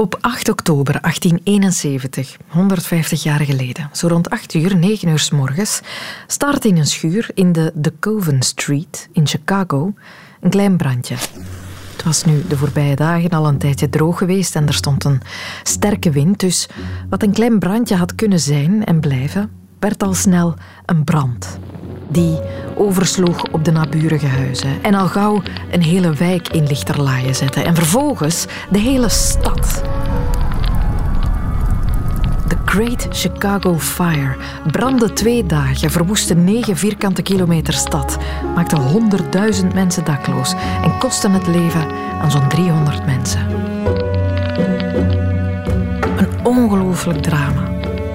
Op 8 oktober 1871, 150 jaar geleden, zo rond 8 uur, 9 uur s morgens, start in een schuur in de DeCoven Street in Chicago een klein brandje. Het was nu de voorbije dagen al een tijdje droog geweest en er stond een sterke wind, dus wat een klein brandje had kunnen zijn en blijven, werd al snel een brand. Die oversloeg op de naburige huizen en al gauw een hele wijk in lichterlaaien zette en vervolgens de hele stad. De Great Chicago Fire brandde twee dagen, verwoestte negen vierkante kilometer stad, maakte honderdduizend mensen dakloos en kostte het leven aan zo'n 300 mensen. Een ongelooflijk drama.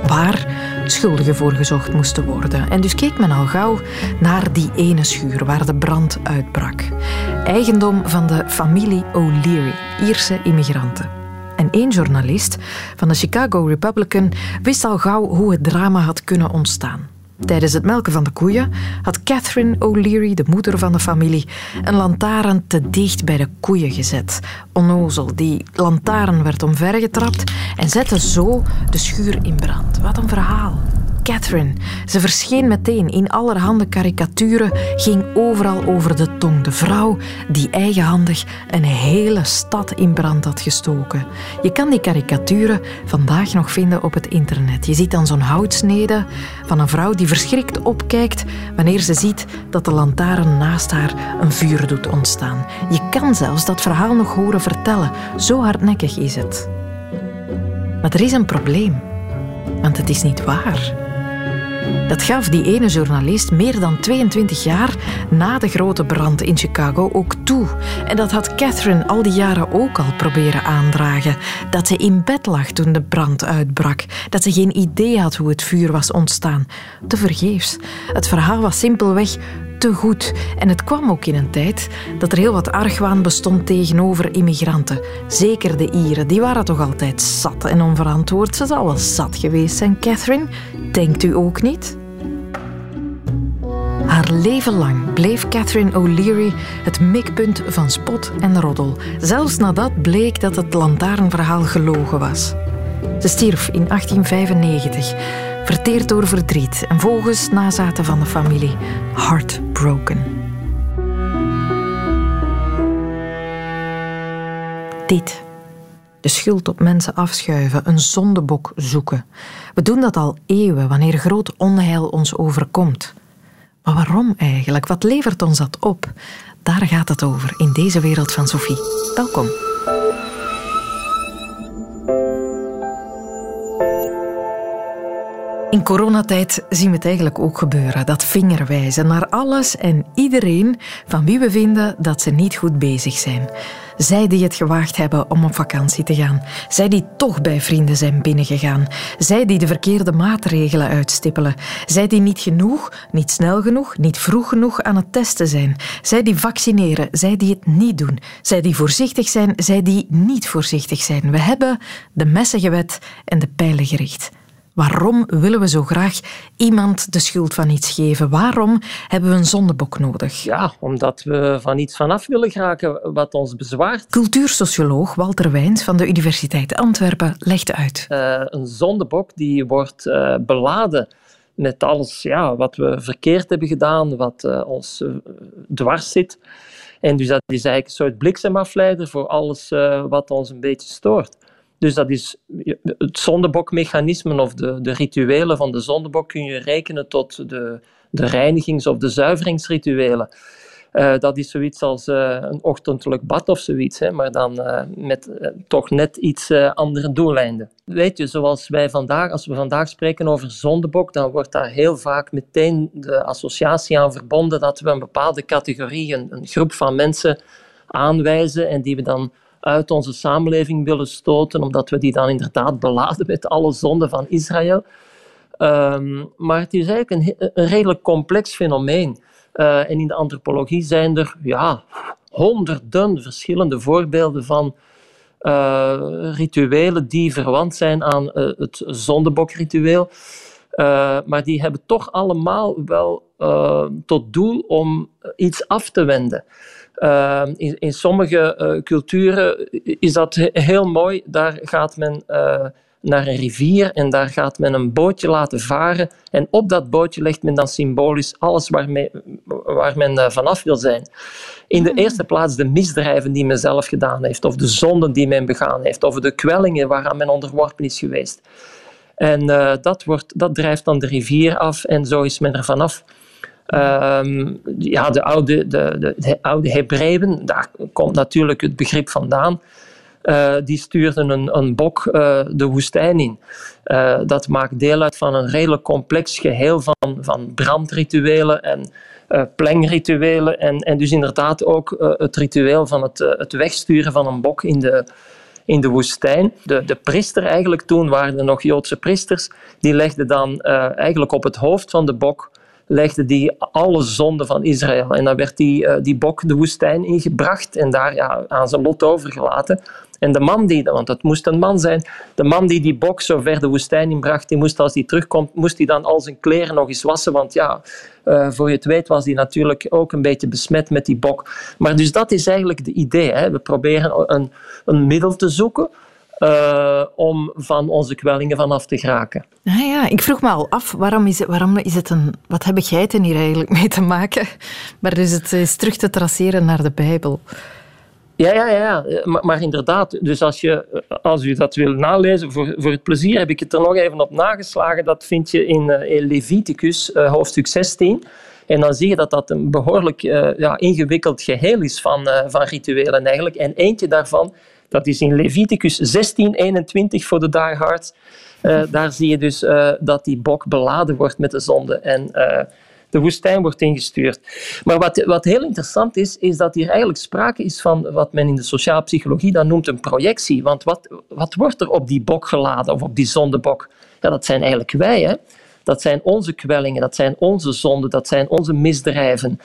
Waar schuldigen voor gezocht moesten worden. En dus keek men al gauw naar die ene schuur waar de brand uitbrak. Eigendom van de familie O'Leary, Ierse immigranten. En één journalist van de Chicago Republican wist al gauw hoe het drama had kunnen ontstaan. Tijdens het melken van de koeien had Catherine O'Leary, de moeder van de familie, een lantaarn te dicht bij de koeien gezet. Onnozel, die lantaarn werd omvergetrapt en zette zo de schuur in brand. Wat een verhaal. Catherine. Ze verscheen meteen in allerhande karikaturen, ging overal over de tong. De vrouw die eigenhandig een hele stad in brand had gestoken. Je kan die karikaturen vandaag nog vinden op het internet. Je ziet dan zo'n houtsnede van een vrouw die verschrikt opkijkt wanneer ze ziet dat de lantaarn naast haar een vuur doet ontstaan. Je kan zelfs dat verhaal nog horen vertellen. Zo hardnekkig is het. Maar er is een probleem. Want het is niet waar. Dat gaf die ene journalist meer dan 22 jaar na de grote brand in Chicago ook toe. En dat had Catherine al die jaren ook al proberen aandragen. Dat ze in bed lag toen de brand uitbrak. Dat ze geen idee had hoe het vuur was ontstaan. Te vergeefs. Het verhaal was simpelweg te goed. En het kwam ook in een tijd dat er heel wat argwaan bestond tegenover immigranten. Zeker de Ieren, die waren toch altijd zat en onverantwoord. Ze zou wel zat geweest zijn, Catherine. Denkt u ook niet? Haar leven lang bleef Catherine O'Leary het mikpunt van spot en roddel, zelfs nadat bleek dat het lantaarnverhaal gelogen was. Ze stierf in 1895, verteerd door verdriet en volgens nazaten van de familie heartbroken. Dit. De schuld op mensen afschuiven, een zondebok zoeken. We doen dat al eeuwen wanneer groot onheil ons overkomt. Maar waarom eigenlijk? Wat levert ons dat op? Daar gaat het over in deze wereld van Sophie. Welkom. In coronatijd zien we het eigenlijk ook gebeuren. Dat vingerwijzen naar alles en iedereen van wie we vinden dat ze niet goed bezig zijn. Zij die het gewaagd hebben om op vakantie te gaan. Zij die toch bij vrienden zijn binnengegaan. Zij die de verkeerde maatregelen uitstippelen. Zij die niet genoeg, niet snel genoeg, niet vroeg genoeg aan het testen zijn. Zij die vaccineren, zij die het niet doen. Zij die voorzichtig zijn, zij die niet voorzichtig zijn. We hebben de messen gewet en de pijlen gericht. Waarom willen we zo graag iemand de schuld van iets geven? Waarom hebben we een zondebok nodig? Ja, omdat we van iets vanaf willen geraken wat ons bezwaart. Cultuursocioloog Walter Wijns van de Universiteit Antwerpen legt uit. Uh, een zondebok die wordt uh, beladen met alles ja, wat we verkeerd hebben gedaan, wat uh, ons dwars zit. En dus dat is eigenlijk een soort bliksemafleider voor alles wat ons een beetje stoort. Dus dat is het zondebokmechanisme of de, de rituelen van de zondebok kun je rekenen tot de, de reinigings- of de zuiveringsrituelen. Uh, dat is zoiets als uh, een ochtendelijk bad of zoiets, hè, maar dan uh, met toch net iets andere doeleinden. Weet je, zoals wij vandaag, als we vandaag spreken over zondebok, dan wordt daar heel vaak meteen de associatie aan verbonden dat we een bepaalde categorie, een groep van mensen aanwijzen en die we dan uit onze samenleving willen stoten, omdat we die dan inderdaad beladen met alle zonden van Israël. Um, maar het is eigenlijk een, redelijk complex fenomeen. Uh, en in de antropologie zijn er ja, honderden verschillende voorbeelden van uh, rituelen die verwant zijn aan uh, het zondebokritueel. maar die hebben toch allemaal wel tot doel om iets af te wenden. Ehm, in, in, sommige uh, culturen is dat heel mooi. Daar gaat men uh, naar een rivier en daar gaat men een bootje laten varen. En op dat bootje legt men dan symbolisch alles waarmee, waar men uh, vanaf wil zijn. In de hmm. eerste plaats de misdrijven die men zelf gedaan heeft, of de zonden die men begaan heeft, of de kwellingen waaraan men onderworpen is geweest. En dat, wordt, dat drijft dan de rivier af en zo is men er vanaf. Um, ja, de oude, de, de, de oude Hebreeën, daar komt natuurlijk het begrip vandaan. Uh, die stuurden een, een bok uh, de woestijn in. Uh, dat maakt deel uit van een redelijk complex geheel van, van brandrituelen en plengrituelen. En, en dus inderdaad ook het ritueel van het, het wegsturen van een bok in de, in de woestijn. De, de priester eigenlijk, toen waren er nog Joodse priesters, die legden dan eigenlijk op het hoofd van de bok legde die alle zonden van Israël. En dan werd die, uh, die bok de woestijn ingebracht en daar ja, aan zijn lot overgelaten. En de man die, want het moest een man zijn, de man die die bok zo ver de woestijn inbracht, die moest als hij terugkomt, moest hij dan al zijn kleren nog eens wassen, want ja, uh, voor je het weet was hij natuurlijk ook een beetje besmet met die bok. Maar dus dat is eigenlijk het idee. Hè. We proberen een, een middel te zoeken uh, om van onze kwellingen vanaf te geraken. Ah ja, ik vroeg me al af, waarom is, het, waarom is het een... Wat hebben geiten hier eigenlijk mee te maken? Maar dus het is terug te traceren naar de Bijbel. Ja, ja, ja. Maar, maar, inderdaad, dus als, je, als u dat wil nalezen, voor, voor het plezier heb ik het er nog even op nageslagen. Dat vind je in, in Leviticus, uh, hoofdstuk 16. En dan zie je dat dat een behoorlijk ja, ingewikkeld geheel is van, van rituelen eigenlijk. En eentje daarvan dat is in Leviticus 16, 21 voor de diehards. Uh, daar zie je dus uh, dat die bok beladen wordt met de zonde en uh, de woestijn wordt ingestuurd. Maar wat, wat heel interessant is, is dat hier eigenlijk sprake is van wat men in de sociale psychologie dan noemt een projectie. Want wat, wat wordt er op die bok geladen of op die zondebok? Ja, dat zijn eigenlijk wij. Hè? Dat zijn onze kwellingen, dat zijn onze zonden, dat zijn onze misdrijven.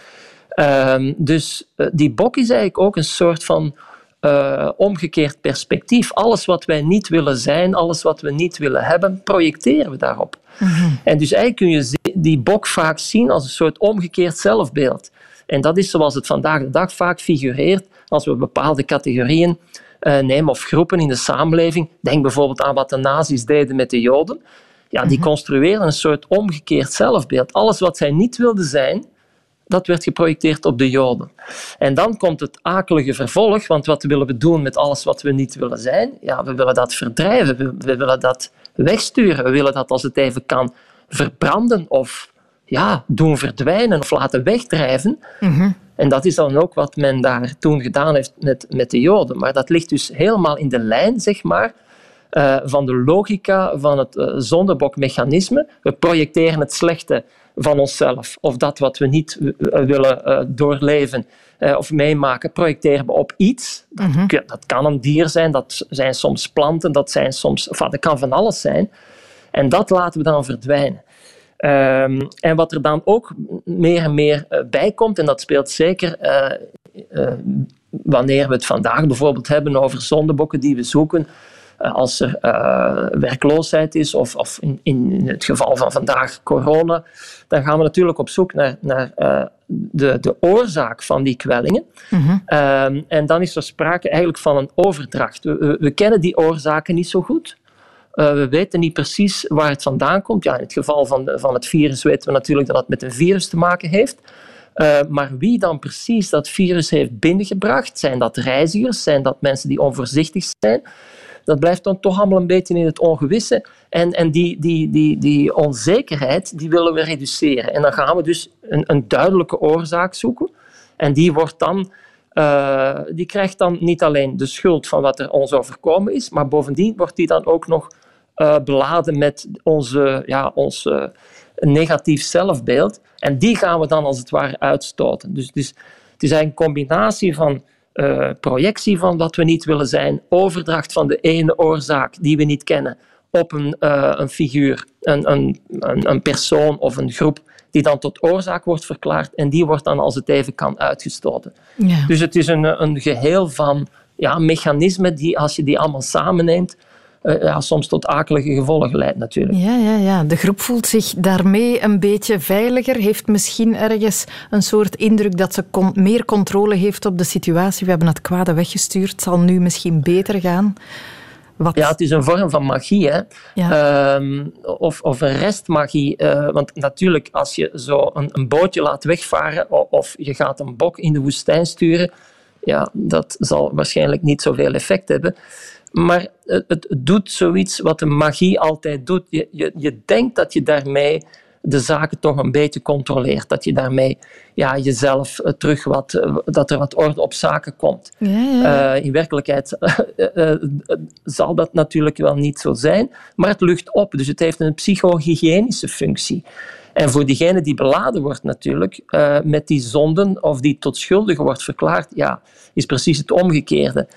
Um, dus die bok is eigenlijk ook een soort van uh, omgekeerd perspectief. Alles wat wij niet willen zijn, alles wat we niet willen hebben, projecteren we daarop. Mhm. En dus eigenlijk kun je die bok vaak zien als een soort omgekeerd zelfbeeld. En dat is zoals het vandaag de dag vaak figureert als we bepaalde categorieën uh, nemen of groepen in de samenleving. Denk bijvoorbeeld aan wat de nazi's deden met de Joden. Ja, die mm construeren een soort omgekeerd zelfbeeld. Alles wat zij niet wilden zijn, dat werd geprojecteerd op de Joden. En dan komt het akelige vervolg, want wat willen we doen met alles wat we niet willen zijn? Ja, we willen dat verdrijven, we, willen dat wegsturen, we willen dat als het even kan verbranden of ja, doen verdwijnen of laten wegdrijven. Mhm. En dat is dan ook wat men daar toen gedaan heeft met, met de Joden. Maar dat ligt dus helemaal in de lijn, zeg maar, uh, van de logica van het uh, zondebokmechanisme. We projecteren het slechte van onszelf of dat wat we niet eh, willen uh, doorleven of meemaken, projecteren we op iets. Dat, mm -hmm. dat, kan een dier zijn, dat zijn soms planten, dat, zijn soms, of, dat kan van alles zijn. En dat laten we dan verdwijnen. Um, en wat er dan ook meer en meer bij komt, en dat speelt zeker wanneer we het vandaag bijvoorbeeld hebben over zondebokken die we zoeken, eh, als er uh, werkloosheid is, of, of in, in, het geval van vandaag corona, dan gaan we natuurlijk op zoek naar, naar uh, de, de oorzaak van die kwellingen. Mm -hmm. um, en dan is er sprake eigenlijk van een overdracht. We, we, we kennen die oorzaken niet zo goed. Uh, we weten niet precies waar het vandaan komt. Ja, in het geval van, de, van het virus weten we natuurlijk dat het met een virus te maken heeft. Uh, maar wie dan precies dat virus heeft binnengebracht, zijn dat reizigers, zijn dat mensen die onvoorzichtig zijn? Dat blijft dan toch allemaal een beetje in het ongewisse. En, en die, die, die, die onzekerheid, die willen we reduceren. En dan gaan we dus een, een duidelijke oorzaak zoeken. En die wordt dan... Uh, die krijgt dan niet alleen de schuld van wat er ons overkomen is, maar bovendien wordt die dan ook nog uh, beladen met onze, ja, ons uh, negatief zelfbeeld. En die gaan we dan als het ware uitstoten. Dus, het is eigenlijk een combinatie van uh, projectie van wat we niet willen zijn, overdracht van de ene oorzaak die we niet kennen op een, uh, een figuur, een, een, een, persoon of een groep die dan tot oorzaak wordt verklaard en die wordt dan als het even kan uitgestoten. Ja. Dus het is een, een geheel van ja, mechanismen die, als je die allemaal samenneemt, uh, ja, soms tot akelige gevolgen leidt natuurlijk. Ja, ja, ja. De groep voelt zich daarmee een beetje veiliger, heeft misschien ergens een soort indruk dat ze meer controle heeft op de situatie. We hebben het kwade weggestuurd, het zal nu misschien beter gaan. Wat? Ja, het is een vorm van magie. Hè? Ehm, of, of een restmagie. Uh, want natuurlijk, als je zo een, een, bootje laat wegvaren of, of je gaat een bok in de woestijn sturen, ja, dat zal waarschijnlijk niet zoveel effect hebben. Maar het, het doet zoiets wat de magie altijd doet. Je, je, je denkt dat je daarmee de zaken toch een beetje controleert. Dat je daarmee ja, jezelf eh, terug wat, eh, dat er wat orde op zaken komt. Ja, ja. Uh, in werkelijkheid zal dat natuurlijk wel niet zo zijn, maar het lucht op. Dus het heeft een psychohygiënische functie. En voor diegene die beladen wordt natuurlijk, met die zonden of die tot schuldige wordt verklaard, ja, is precies het omgekeerde.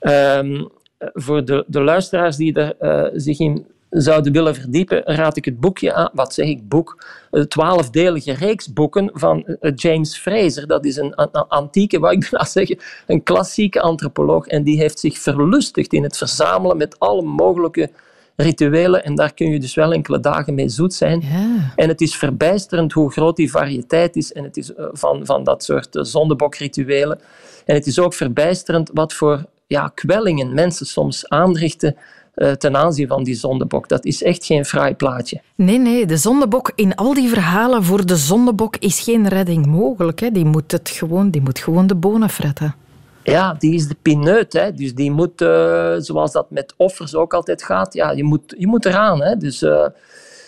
Ehm, voor de, de luisteraars die er zich in zouden willen verdiepen, raad ik het boekje aan, wat zeg ik, boek, de twaalfdelige reeks boeken van eh, James Fraser. Dat is een, een, antieke, wat ik bijna zeggen, een klassieke antropoloog. En die heeft zich verlustigd in het verzamelen met alle mogelijke rituelen. En daar kun je dus wel enkele dagen mee zoet zijn. Ja. En het is verbijsterend hoe groot die variëteit is en het is eh, van, van dat soort eh, zondebokrituelen. En het is ook verbijsterend wat voor ja, kwellingen mensen soms aanrichten uh, ten aanzien van die zondebok. Dat is echt geen fraai plaatje. Nee, nee, de zondebok in al die verhalen voor de zondebok is geen redding mogelijk. Hè. Die, moet het gewoon, die moet gewoon de bonen fretten. Ja, die is de pineut. Hè. Dus die moet, uh, zoals dat met offers ook altijd gaat, ja, je, moet, je moet eraan. Hè. Dus uh,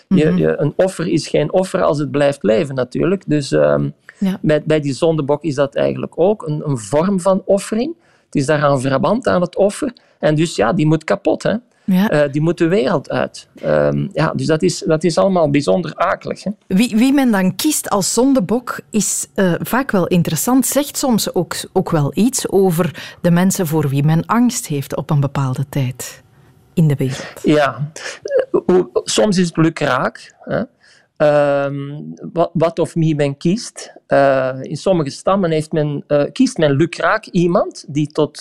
je, mhm. je, een offer is geen offer als het blijft leven natuurlijk. Dus uh, ja. bij, bij die zondebok is dat eigenlijk ook een, een vorm van offering. Het is daaraan verwant aan het offer. En dus ja, die moet kapot. Hè. Ja. Uh, die moet de wereld uit. Um, ja, dus dat is, dat is allemaal bijzonder akelig. Hè? Wie, wie men dan kiest als zondebok is uh, vaak wel interessant. Zegt soms ook, ook wel iets over de mensen voor wie men angst heeft op een bepaalde tijd in de wereld. Ja, soms is het lukraak. Hè? Um, wat, wat, of wie men kiest. Uh, in sommige stammen heeft men, kiest men lukraak iemand die tot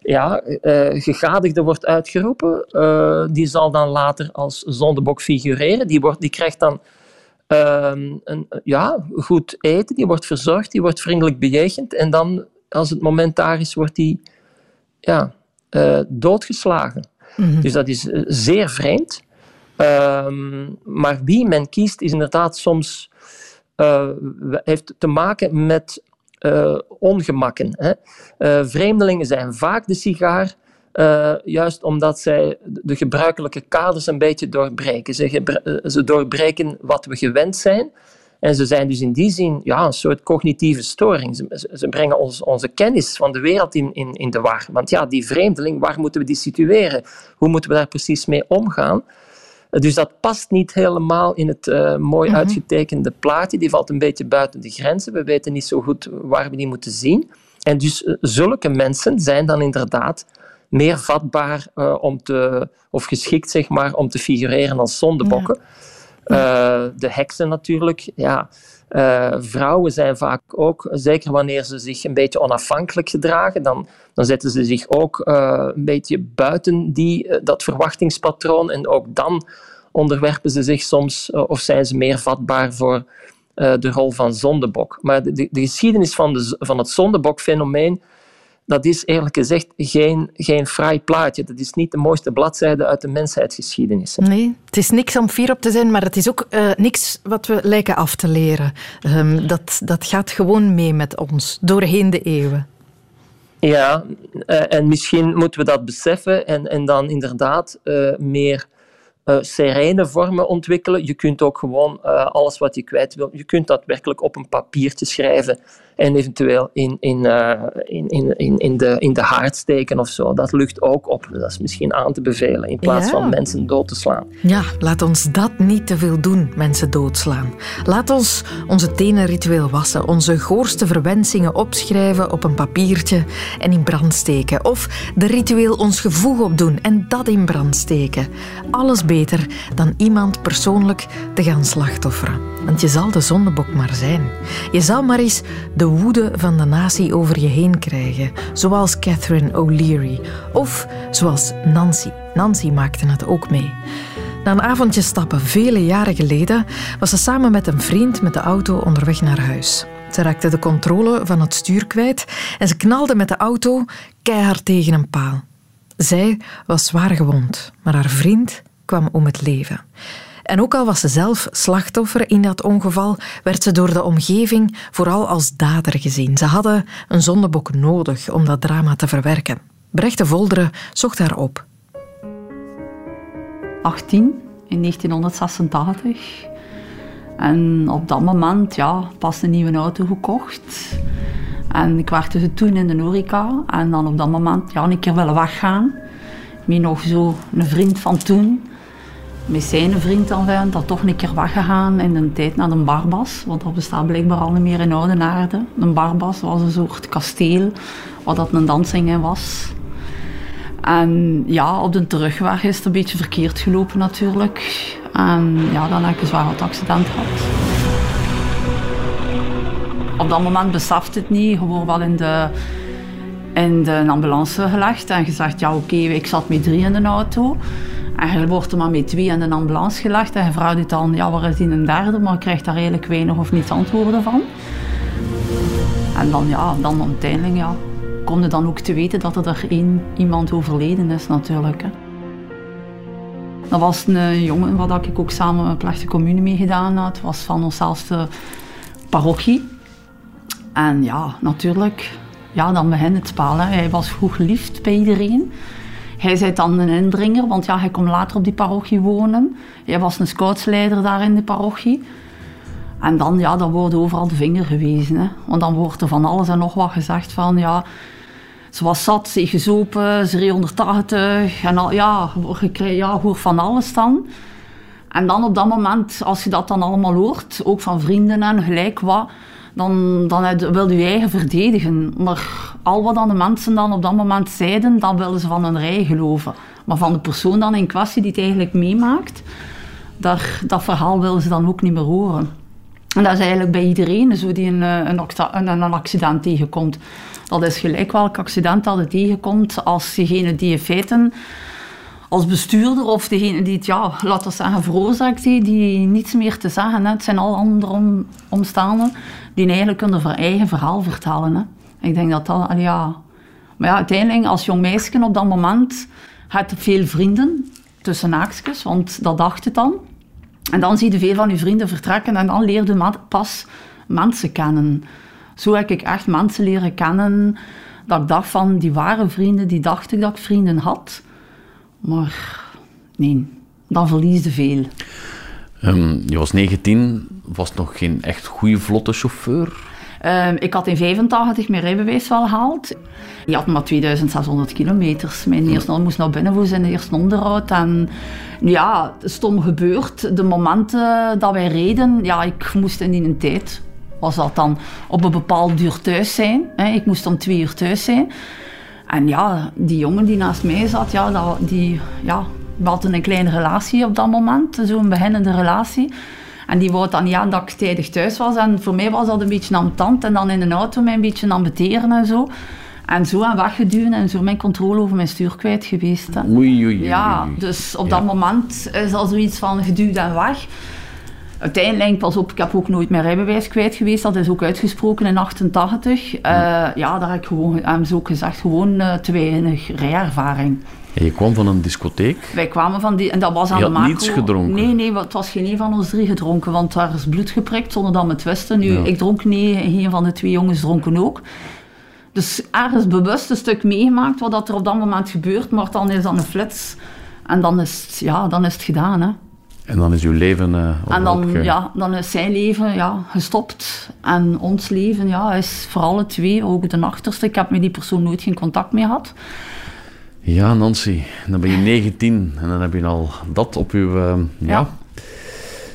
ja, uh, gegadigde wordt uitgeroepen. Die zal dan later als zondebok figureren. Die, wordt, die krijgt dan uh, een, ja, goed eten, die wordt verzorgd, die wordt vriendelijk bejegend. En dan, als het moment daar is, wordt die ja, doodgeslagen. Mm Dus dat is zeer vreemd. Ehm, maar wie men kiest, is inderdaad soms heeft te maken met uh, ongemakken. Hè. Uh, vreemdelingen zijn vaak de sigaar, juist omdat zij de gebruikelijke kaders een beetje doorbreken. Ze, ze, doorbreken wat we gewend zijn. En ze zijn dus in die zin ja, een soort cognitieve storing. Ze, ze brengen ons, onze kennis van de wereld in, in, in de war. Want ja, die vreemdeling, waar moeten we die situeren? Hoe moeten we daar precies mee omgaan? Dus dat past niet helemaal in het uh, mooi mhm. uitgetekende plaatje. Die valt een beetje buiten de grenzen. We weten niet zo goed waar we die moeten zien. En dus uh, zulke mensen zijn dan inderdaad meer vatbaar uh, om te, of geschikt zeg maar, om te figureren als zondebokken. Ja. de heksen natuurlijk, ja. Uh, vrouwen zijn vaak ook, zeker wanneer ze zich een beetje onafhankelijk gedragen, dan, dan zetten ze zich ook uh, een beetje buiten die, uh, dat verwachtingspatroon. En ook dan onderwerpen ze zich soms, of zijn ze meer vatbaar voor de rol van zondebok. Maar de, de, de geschiedenis van, de, van het zondebokfenomeen dat is eerlijk gezegd geen, geen fraai plaatje. Dat is niet de mooiste bladzijde uit de mensheidsgeschiedenis. Nee, het is niks om fier op te zijn, maar het is ook uh, niks wat we lijken af te leren. Um, dat, dat gaat gewoon mee met ons, doorheen de eeuwen. Ja, uh, en misschien moeten we dat beseffen en, en dan inderdaad uh, meer serene vormen ontwikkelen. Je kunt ook gewoon alles wat je kwijt wilt, je kunt dat werkelijk op een papiertje schrijven en eventueel in, in, uh, in, in, in, de, in de haard steken of zo. Dat lucht ook op. Dat is misschien aan te bevelen in plaats van mensen dood te slaan. Ja, laat ons dat niet te veel doen, mensen doodslaan. Laat ons onze tenen ritueel wassen, onze goorste verwensingen opschrijven op een papiertje en in brand steken. Of de ritueel ons gevoeg opdoen en dat in brand steken. Alles beter dan iemand persoonlijk te gaan slachtofferen. Want je zal de zondebok maar zijn. Je zal maar eens de woede van de natie over je heen krijgen, zoals Catherine O'Leary of zoals Nancy. Nancy maakte het ook mee. Na een avondje stappen, vele jaren geleden, was ze samen met een vriend met de auto onderweg naar huis. Ze raakte de controle van het stuur kwijt en ze knalde met de auto keihard tegen een paal. Zij was zwaar gewond, maar haar vriend kwam om het leven. En ook al was ze zelf slachtoffer in dat ongeval, werd ze door de omgeving vooral als dader gezien. Ze hadden een zondebok nodig om dat drama te verwerken. Brecht de Volderen zocht haar op. 18 in 1986. En op dat moment, ja, pas een nieuwe auto gekocht. En ik werkte toen in de horeca. En dan op dat moment, ja, een keer willen weggaan. Met nog zo een vriend van toen. Met zijn vriend dan, dat toch een keer weggegaan in de tijd naar de Barbas. Want dat bestaat blijkbaar al niet meer in Oude Naarden. De Barbas was een soort kasteel, waar dat een dansing in was. En ja, op de terugweg is het een beetje verkeerd gelopen natuurlijk. En ja, dan heb ik een zwaar accident gehad. Op dat moment besefte het niet. Wordt wel in de, in de ambulance gelegd en gezegd, ja oké, ik zat met drie in de auto. En je wordt er maar met twee in de ambulance gelegd en je vraagt dan, ja waar is die een derde? Maar krijgt daar eigenlijk weinig of niets antwoorden van. En dan ja, dan uiteindelijk ja, kom je dan ook te weten dat er één iemand overleden is natuurlijk. Hè. Dat was een jongen waar ik ook samen een plechtige commune mee gedaan had. Was van onszelfde parochie. En ja, natuurlijk, ja, dan begint het spel. Hij was goed geliefd bij iedereen. Hij zei dan een indringer, want ja, hij komt later op die parochie wonen. Hij was een scoutsleider daar in de parochie. En dan, ja, dan wordt overal de vinger gewezen. Hè. Want dan wordt er van alles en nog wat gezegd van, ja, ze was zat, ze gezopen, ze 380 en al, ja, ja, hoor van alles dan. En dan op dat moment, als je dat dan allemaal hoort, ook van vrienden en gelijk wat, dan, wil je eigen verdedigen. Maar al wat de mensen dan op dat moment zeiden, dan willen ze van hun rij geloven. Maar van de persoon dan in kwestie die het eigenlijk meemaakt, dat verhaal willen ze dan ook niet meer horen. En dat is eigenlijk bij iedereen zo die een, een, een, een accident tegenkomt. Dat is gelijk welk accident dat het tegenkomt als degene die in feiten als bestuurder of degene die het, ja, laten we zeggen, veroorzaakt heeft, die niets meer te zeggen. Hè. Het zijn al andere om, die eigenlijk hun eigen verhaal vertellen. Hè. Ik denk dat dat, ja... Maar ja, uiteindelijk, als jong meisje op dat moment, had veel vrienden, tussen haakjes, want dat dacht het dan. En dan zie je veel van je vrienden vertrekken en dan leer je pas mensen kennen. Zo heb ik echt mensen leren kennen dat ik dacht van, die waren vrienden, die dacht ik dat ik vrienden had. Maar nee, dan verliesde veel. Um, je was 19, was nog geen echt goede vlotte chauffeur? Um, ik had in 85 mijn rijbewijs wel gehaald. Je had maar 2600 kilometers. Mijn eerste moest naar binnen voor zijn eerste onderhoud. En ja, stom gebeurd. De momenten dat wij reden, ja, ik moest in die tijd was dat dan op een bepaald uur thuis zijn. Ik moest om twee uur thuis zijn. En ja, die jongen die naast mij zat, ja, die, ja, we hadden een kleine relatie op dat moment, zo'n beginnende relatie. En die wou dan ja dat ik tijdig thuis was. En voor mij was dat een beetje ambetant. En dan in de auto mij een beetje ambeteren en zo. En zo aan weggeduwen en zo mijn controle over mijn stuur kwijt geweest. Oei, oei, Ja, dus op dat moment is al zoiets van geduwd en weg. Uiteindelijk, pas op, ik heb ook nooit mijn rijbewijs kwijt geweest. Dat is ook uitgesproken in 88. Uh, eh, ja, daar heb ik gewoon, hebben ze ook gezegd, gewoon uh, te weinig rijervaring. En je kwam van een discotheek? Wij kwamen van die, en dat was aan je de macro. niets gedronken? Nee, nee, het was geen een van ons drie gedronken, want daar is bloed geprikt zonder dat we het wisten. Nu, ik dronk niet, een van de twee jongens dronken ook. Dus ergens bewust een stuk meegemaakt wat er op dat moment gebeurt, maar dan is dat een flits. En dan is het, ja, dan is het gedaan, hè. En dan is uw leven uh, En dan, ja, dan is zijn leven ja, gestopt. En ons leven ja, is voor alle twee, ook de achterste. Ik heb met die persoon nooit geen contact meer gehad. Ja, Nancy, dan ben je 19 en dan heb je al dat op uw... Uh, ja.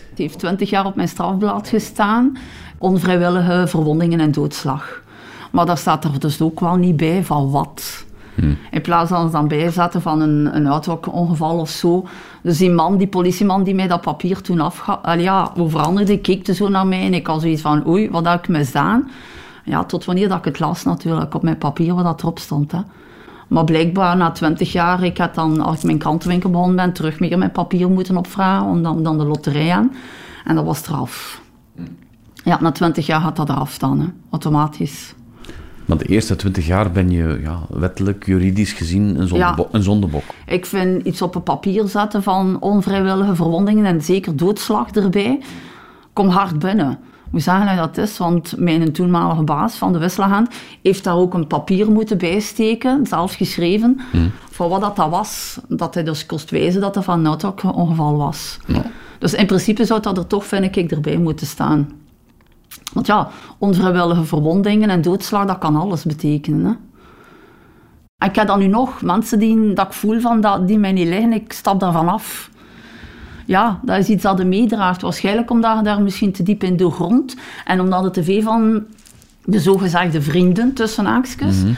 Het heeft 20 jaar op mijn strafblad gestaan. Onvrijwillige verwondingen en doodslag. Maar daar staat er dus ook wel niet bij van wat. Hmm. In plaats van dan bijzetten van een, een auto-ongeval of zo. Dus die man, die politieman die mij dat papier toen afga... ja, hoe veranderde, keek zo naar mij en ik had zoiets van, oei, wat heb ik misdaan? Ja, tot wanneer dat ik het las natuurlijk, op mijn papier wat dat erop stond. Hè. Maar blijkbaar na twintig jaar, ik had dan, als ik mijn krantenwinkel begonnen ben, terug meer mijn papier moeten opvragen, om dan, dan de loterij aan. En dat was straf. Ja, na twintig jaar gaat dat eraf dan, hè, automatisch. Maar de eerste twintig jaar ben je ja, wettelijk, juridisch gezien een, zondebok, een zondebok. Ik vind iets op een papier zetten van onvrijwillige verwondingen en zeker doodslag erbij, kom hard binnen. Hoe zeggen hij dat is? Want mijn toenmalige baas van de Wisselhand heeft daar ook een papier moeten bijsteken, zelf geschreven, hmm. voor wat dat, dat was. Dat hij dus kost wijzen dat er van een ongeval was. Dus in principe zou dat er toch, vind ik, erbij moeten staan. Want ja, onvrijwillige verwondingen en doodslag, dat kan alles betekenen. Hè? Ik heb dan nu nog mensen die dat ik voel van die mij niet liggen, ik stap daarvan af. Ja, dat is iets dat je meedraagt. Waarschijnlijk omdat je daar misschien te diep in de grond en omdat het te veel van de zogezegde vrienden, tussen haakjes, mm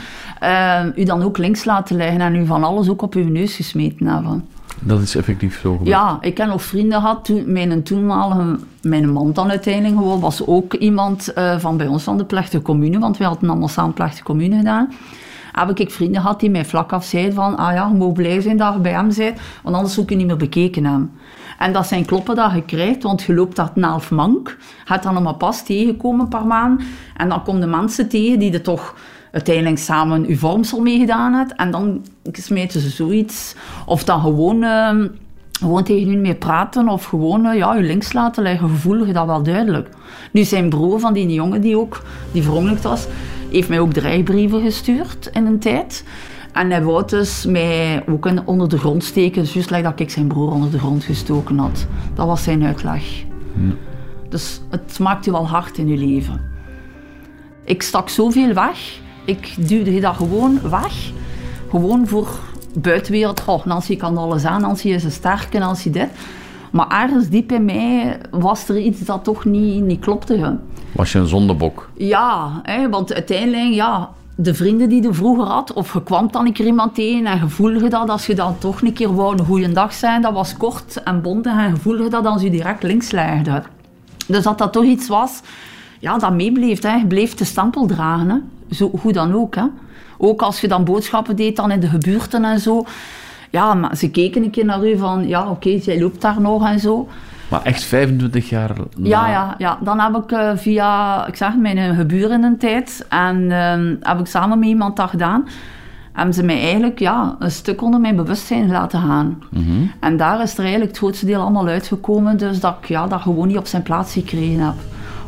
u dan ook links laten liggen en u van alles ook op uw neus gesmeten hebben. Dat is effectief zo gebeurd. Ja, ik heb nog vrienden gehad. Toen, mijn toenmalige, mijn man dan uiteindelijk gewoon, was ook iemand uh, van bij ons van de plechtige commune, want wij hadden allemaal samen plechtige commune gedaan. Heb ik vrienden gehad die mij vlak af zeiden van, ah ja, je moet blij zijn dat je bij hem bent, want anders zoek je niet meer bekeken hem. En dat zijn kloppen dat je krijgt, want je loopt dat half mank, gaat dan maar pas tegenkomen een paar maanden, en dan komen de mensen tegen die er toch uiteindelijk samen uw vormsel meegedaan hebt. En dan smeten ze zoiets. Of dan gewoon, uh, gewoon tegen u mee praten. Of gewoon uh, ja, u links laten liggen. Gevoelig dat wel duidelijk. Nu zijn broer van die jongen die ook, die verongelukt was, heeft mij ook dreigbrieven gestuurd in een tijd. En hij wou dus mij ook onder de grond steken. Juist dat ik zijn broer onder de grond gestoken had. Dat was zijn uitleg. Dus het maakt u wel hard in uw leven. Ik stak zoveel weg ik duwde dat gewoon weg. Gewoon voor buitenwereld. Oh, Nancy kan alles aan, Nancy is een sterke, Nancy dit. Maar ergens diep in mij was er iets dat toch niet, niet klopte. Was je een zondebok? Ja, hè, want uiteindelijk, ja, de vrienden die je vroeger had, of je kwam dan een keer iemand tegen en je voelde dat als je dan toch een keer wou een goede dag zijn, dat was kort en bondig en je voelde dat als je direct links legde. Dus dat dat toch iets was, ja, dat meebleef. Hè. Je bleef de stempel dragen. Hè zo, hoe dan ook. Hè. Ook als je dan boodschappen deed dan in de gebuurten en zo. Ja, maar ze keken een keer naar u van, ja, oké, jij loopt daar nog en zo. Maar echt 25 jaar na... Ja, ja, ja. Dan heb ik uh, via, ik zeg, mijn geburen een tijd. En uh, heb ik samen met iemand dat gedaan. Hebben ze mij eigenlijk ja, een stuk onder mijn bewustzijn laten gaan. Mm En daar is er eigenlijk het grootste deel allemaal uitgekomen. Dus dat ik ja, dat gewoon niet op zijn plaats gekregen heb.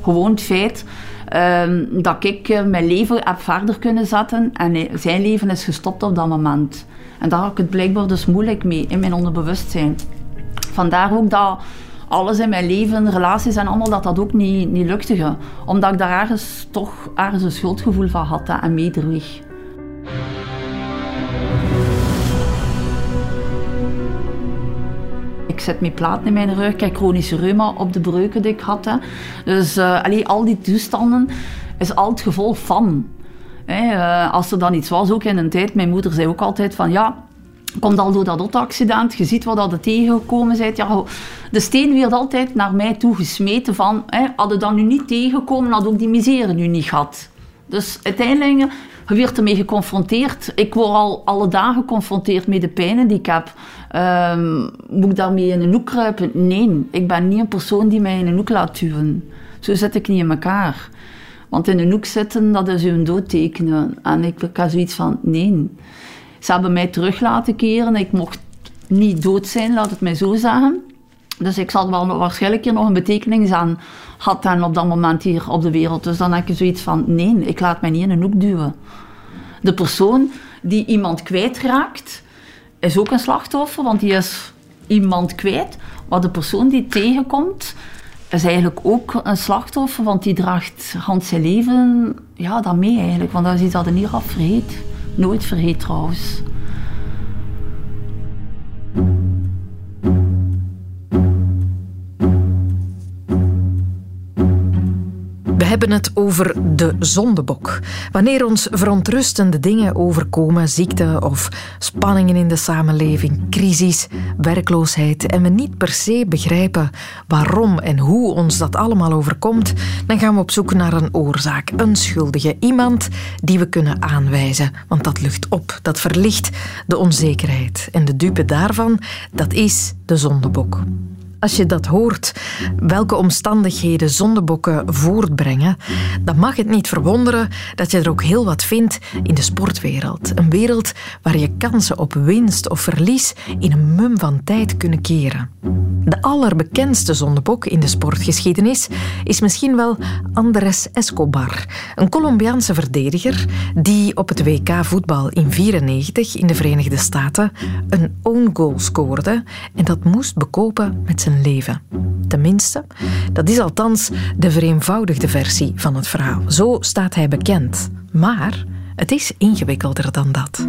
Gewoon het feit Ehm, dat ik uh, mijn leven heb verder kunnen zetten en zijn leven is gestopt op dat moment. En daar had ik het blijkbaar dus moeilijk mee in mijn onderbewustzijn. Vandaar ook dat alles in mijn leven, relaties en allemaal, dat dat ook niet, niet lukte. Omdat ik daar ergens toch ergens een schuldgevoel van had en meedroeg. ik zet mijn plaat in mijn rug. Ik heb chronische reuma op de breuken die ik had. Hè. Dus uh, al die toestanden is al het gevolg van. Hè. Uh, als er dan iets was, ook in een tijd, mijn moeder zei ook altijd van ja, komt al door dat auto-accident, je ziet wat er tegengekomen bent. Ja, de steen werd altijd naar mij toe gesmeten van, hè, hadden dan nu niet tegengekomen, had ook die misère nu niet gehad. Dus uiteindelijk, je werd ermee geconfronteerd. Ik word al alle dagen geconfronteerd met de pijnen die ik heb. Um, moet ik daarmee in een hoek kruipen? Nee, ik ben niet een persoon die mij in een hoek laat duwen. Zo zit ik niet in elkaar. Want in een hoek zitten, dat is een doodtekenen. En ik, ik had zoiets van, nee. Ze hebben mij terug laten keren. Ik mocht niet dood zijn, laat het mij zo zeggen. Dus ik zal wel waarschijnlijk hier nog een betekenis aan had dan op dat moment hier op de wereld. Dus dan heb je zoiets van, nee, ik laat mij niet in een hoek duwen. De persoon die iemand kwijtraakt, is ook een slachtoffer, want die is iemand kwijt. Maar de persoon die tegenkomt, is eigenlijk ook een slachtoffer, want die draagt hand zijn leven ja, dat mee eigenlijk. Want dat is iets dat hij niet afvergeet. Nooit vergeet trouwens. Hebben het over de zondebok. Wanneer ons verontrustende dingen overkomen, ziekte of spanningen in de samenleving, crisis, werkloosheid en we niet per se begrijpen waarom en hoe ons dat allemaal overkomt, dan gaan we op zoek naar een oorzaak, een schuldige, iemand die we kunnen aanwijzen. Want dat lucht op, dat verlicht de onzekerheid. En de dupe daarvan, dat is de zondebok. Als je dat hoort, welke omstandigheden zondebokken voortbrengen, dan mag het niet verwonderen dat je er ook heel wat vindt in de sportwereld. Een wereld waar je kansen op winst of verlies in een mum van tijd kunnen keren. De allerbekendste zondebok in de sportgeschiedenis is misschien wel Andres Escobar, een Colombiaanse verdediger die op het WK voetbal in 94 in de Verenigde Staten een own goal scoorde en dat moest bekopen met zijn leven. Tenminste, dat is althans de vereenvoudigde versie van het verhaal. Zo staat hij bekend. Maar het is ingewikkelder dan dat.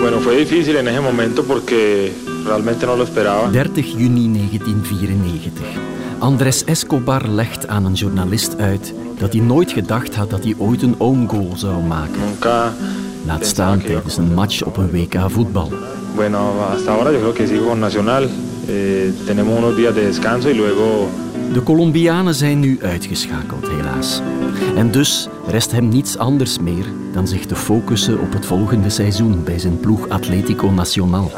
Bueno, fue difícil en ese momento porque realmente no lo esperaba. 30 juni 1994. Andres Escobar legt aan een journalist uit dat hij nooit gedacht had dat hij ooit een own goal zou maken. Nunca Laat staan tijdens een match op een WK voetbal. Bueno, hasta ahora yo creo que sigo con Nacional. Eh, tenemos unos días de descanso y luego De Colombianen zijn nu uitgeschakeld, helaas. En dus rest hem niets anders meer dan zich te focussen op het volgende seizoen bij zijn ploeg Atlético Nacional.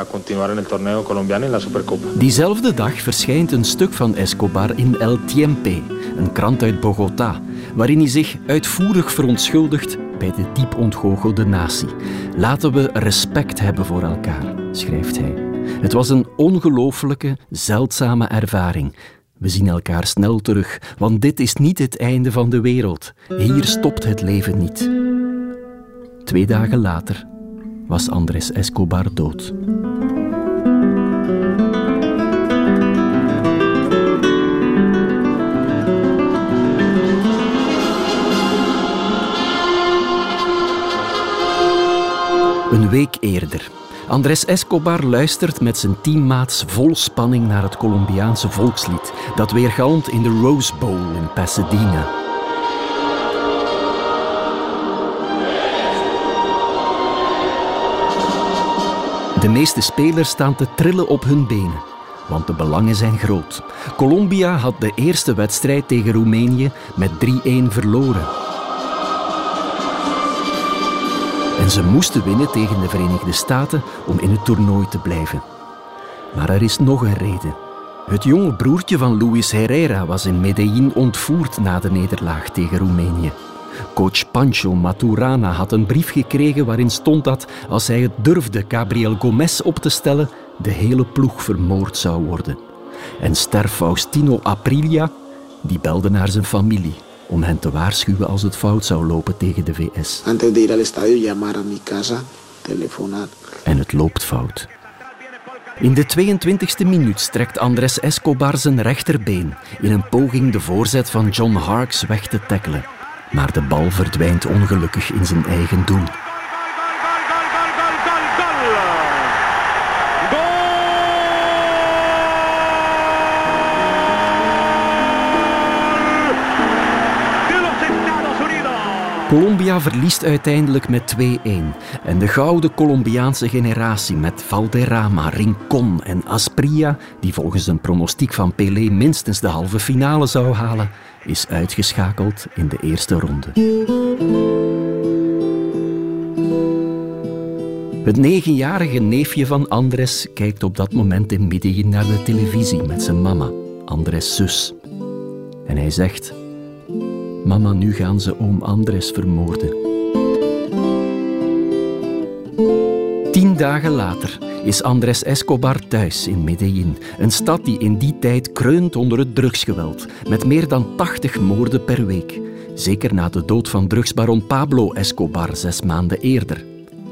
Diezelfde dag verschijnt een stuk van Escobar in El Tiempe, een krant uit Bogota, waarin hij zich uitvoerig verontschuldigt bij de diep ontgoochelde natie. Laten we respect hebben voor elkaar, schrijft hij. Het was een ongelooflijke, zeldzame ervaring. We zien elkaar snel terug, want dit is niet het einde van de wereld. Hier stopt het leven niet. Twee dagen later was Andres Escobar dood. Een week eerder. Andres Escobar luistert met zijn teammaats vol spanning naar het Colombiaanse volkslied dat weergalmt in de Rose Bowl in Pasadena. De meeste spelers staan te trillen op hun benen, want de belangen zijn groot. Colombia had de eerste wedstrijd tegen Roemenië met 3-1 verloren. En ze moesten winnen tegen de Verenigde Staten om in het toernooi te blijven. Maar er is nog een reden. Het jonge broertje van Luis Herrera was in Medellín ontvoerd na de nederlaag tegen Roemenië. Coach Pancho Maturana had een brief gekregen waarin stond dat als hij het durfde Gabriel Gomez op te stellen, de hele ploeg vermoord zou worden. En ster Faustino Aprilia, die belde naar zijn familie om hen te waarschuwen als het fout zou lopen tegen de VS. Antes de ir al estadio, llamar a mi casa, telefonar. En het loopt fout. In de 22e minuut strekt Andres Escobar zijn rechterbeen in een poging de voorzet van John Harkes weg te tackelen. Maar de bal verdwijnt ongelukkig in zijn eigen doel. Colombia verliest uiteindelijk met 2-1. En de gouden Colombiaanse generatie met Valderrama, Rincon en Asprilla, die volgens een pronostiek van Pelé minstens de halve finale zou halen, is uitgeschakeld in de eerste ronde. Het negenjarige neefje van Andres kijkt op dat moment in Medellin naar de televisie met zijn mama, Andres' zus. En hij zegt... Mama, nu gaan ze oom Andres vermoorden. Tien dagen later is Andres Escobar thuis in Medellin, een stad die in die tijd kreunt onder het drugsgeweld, met meer dan 80 moorden per week. Zeker na de dood van drugsbaron Pablo Escobar zes maanden eerder.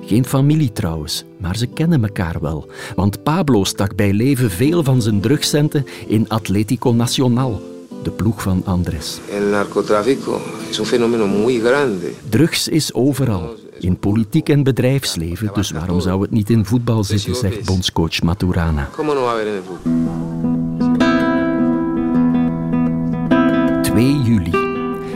Geen familie trouwens, maar ze kennen elkaar wel, want Pablo stak bij leven veel van zijn drugscenten in Atlético Nacional, de ploeg van Andres. El narcotráfico es un fenómeno muy grande. Drugs is overal, in politiek en bedrijfsleven, dus waarom zou het niet in voetbal zitten, zegt bondscoach Maturana. ¿Cómo no va a haber en el fútbol? 2 juli.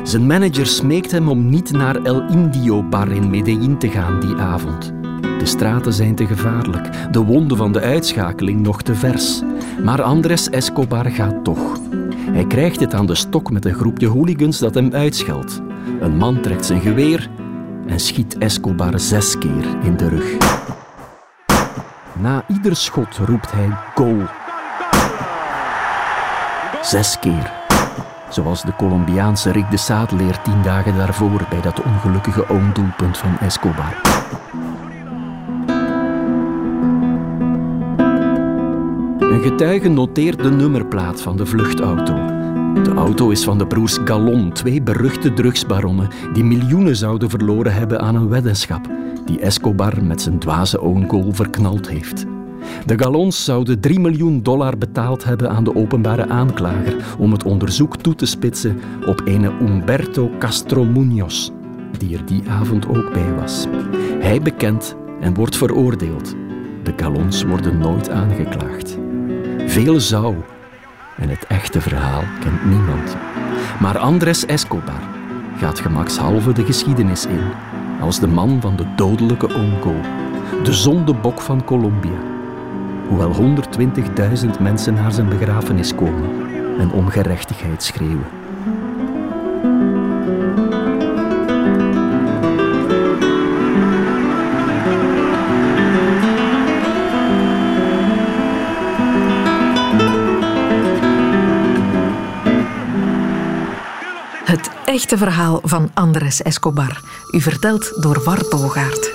Zijn manager smeekt hem om niet naar El Indio Bar in Medellin te gaan die avond. De straten zijn te gevaarlijk, de wonden van de uitschakeling nog te vers. Maar Andres Escobar gaat toch. Hij krijgt het aan de stok met een groepje hooligans dat hem uitscheldt. Een man trekt zijn geweer en schiet Escobar zes keer in de rug. Na ieder schot roept hij goal. Zes keer. Zoals de Colombiaanse Rick de Sadeleer tien dagen daarvoor bij dat ongelukkige oomdoelpunt van Escobar. Een getuige noteert de nummerplaat van de vluchtauto. De auto is van de broers Gallon, twee beruchte drugsbaronnen die miljoenen zouden verloren hebben aan een weddenschap die Escobar met zijn dwaze own goal verknald heeft. De Gallons zouden 3 miljoen dollar betaald hebben aan de openbare aanklager om het onderzoek toe te spitsen op een Humberto Castro Munoz, die er die avond ook bij was. Hij bekent en wordt veroordeeld. De Gallons worden nooit aangeklaagd. Veel zou en het echte verhaal kent niemand. Maar Andres Escobar gaat gemakshalve de geschiedenis in als de man van de dodelijke ongo, de zondebok van Colombia. Hoewel 120.000 mensen naar zijn begrafenis komen en om gerechtigheid schreeuwen. Echte verhaal van Andres Escobar. U verteld door Wart Bogaert.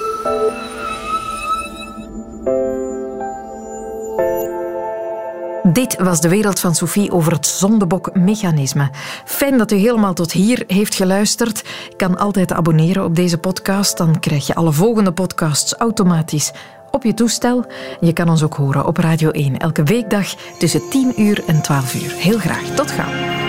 Dit was de wereld van Sophie over het zondebokmechanisme. Fijn dat u helemaal tot hier heeft geluisterd. Kan altijd abonneren op deze podcast. Dan krijg je alle volgende podcasts automatisch op je toestel. Je kan ons ook horen op Radio 1 elke weekdag tussen 10 uur en 12 uur. Heel graag. Tot gauw.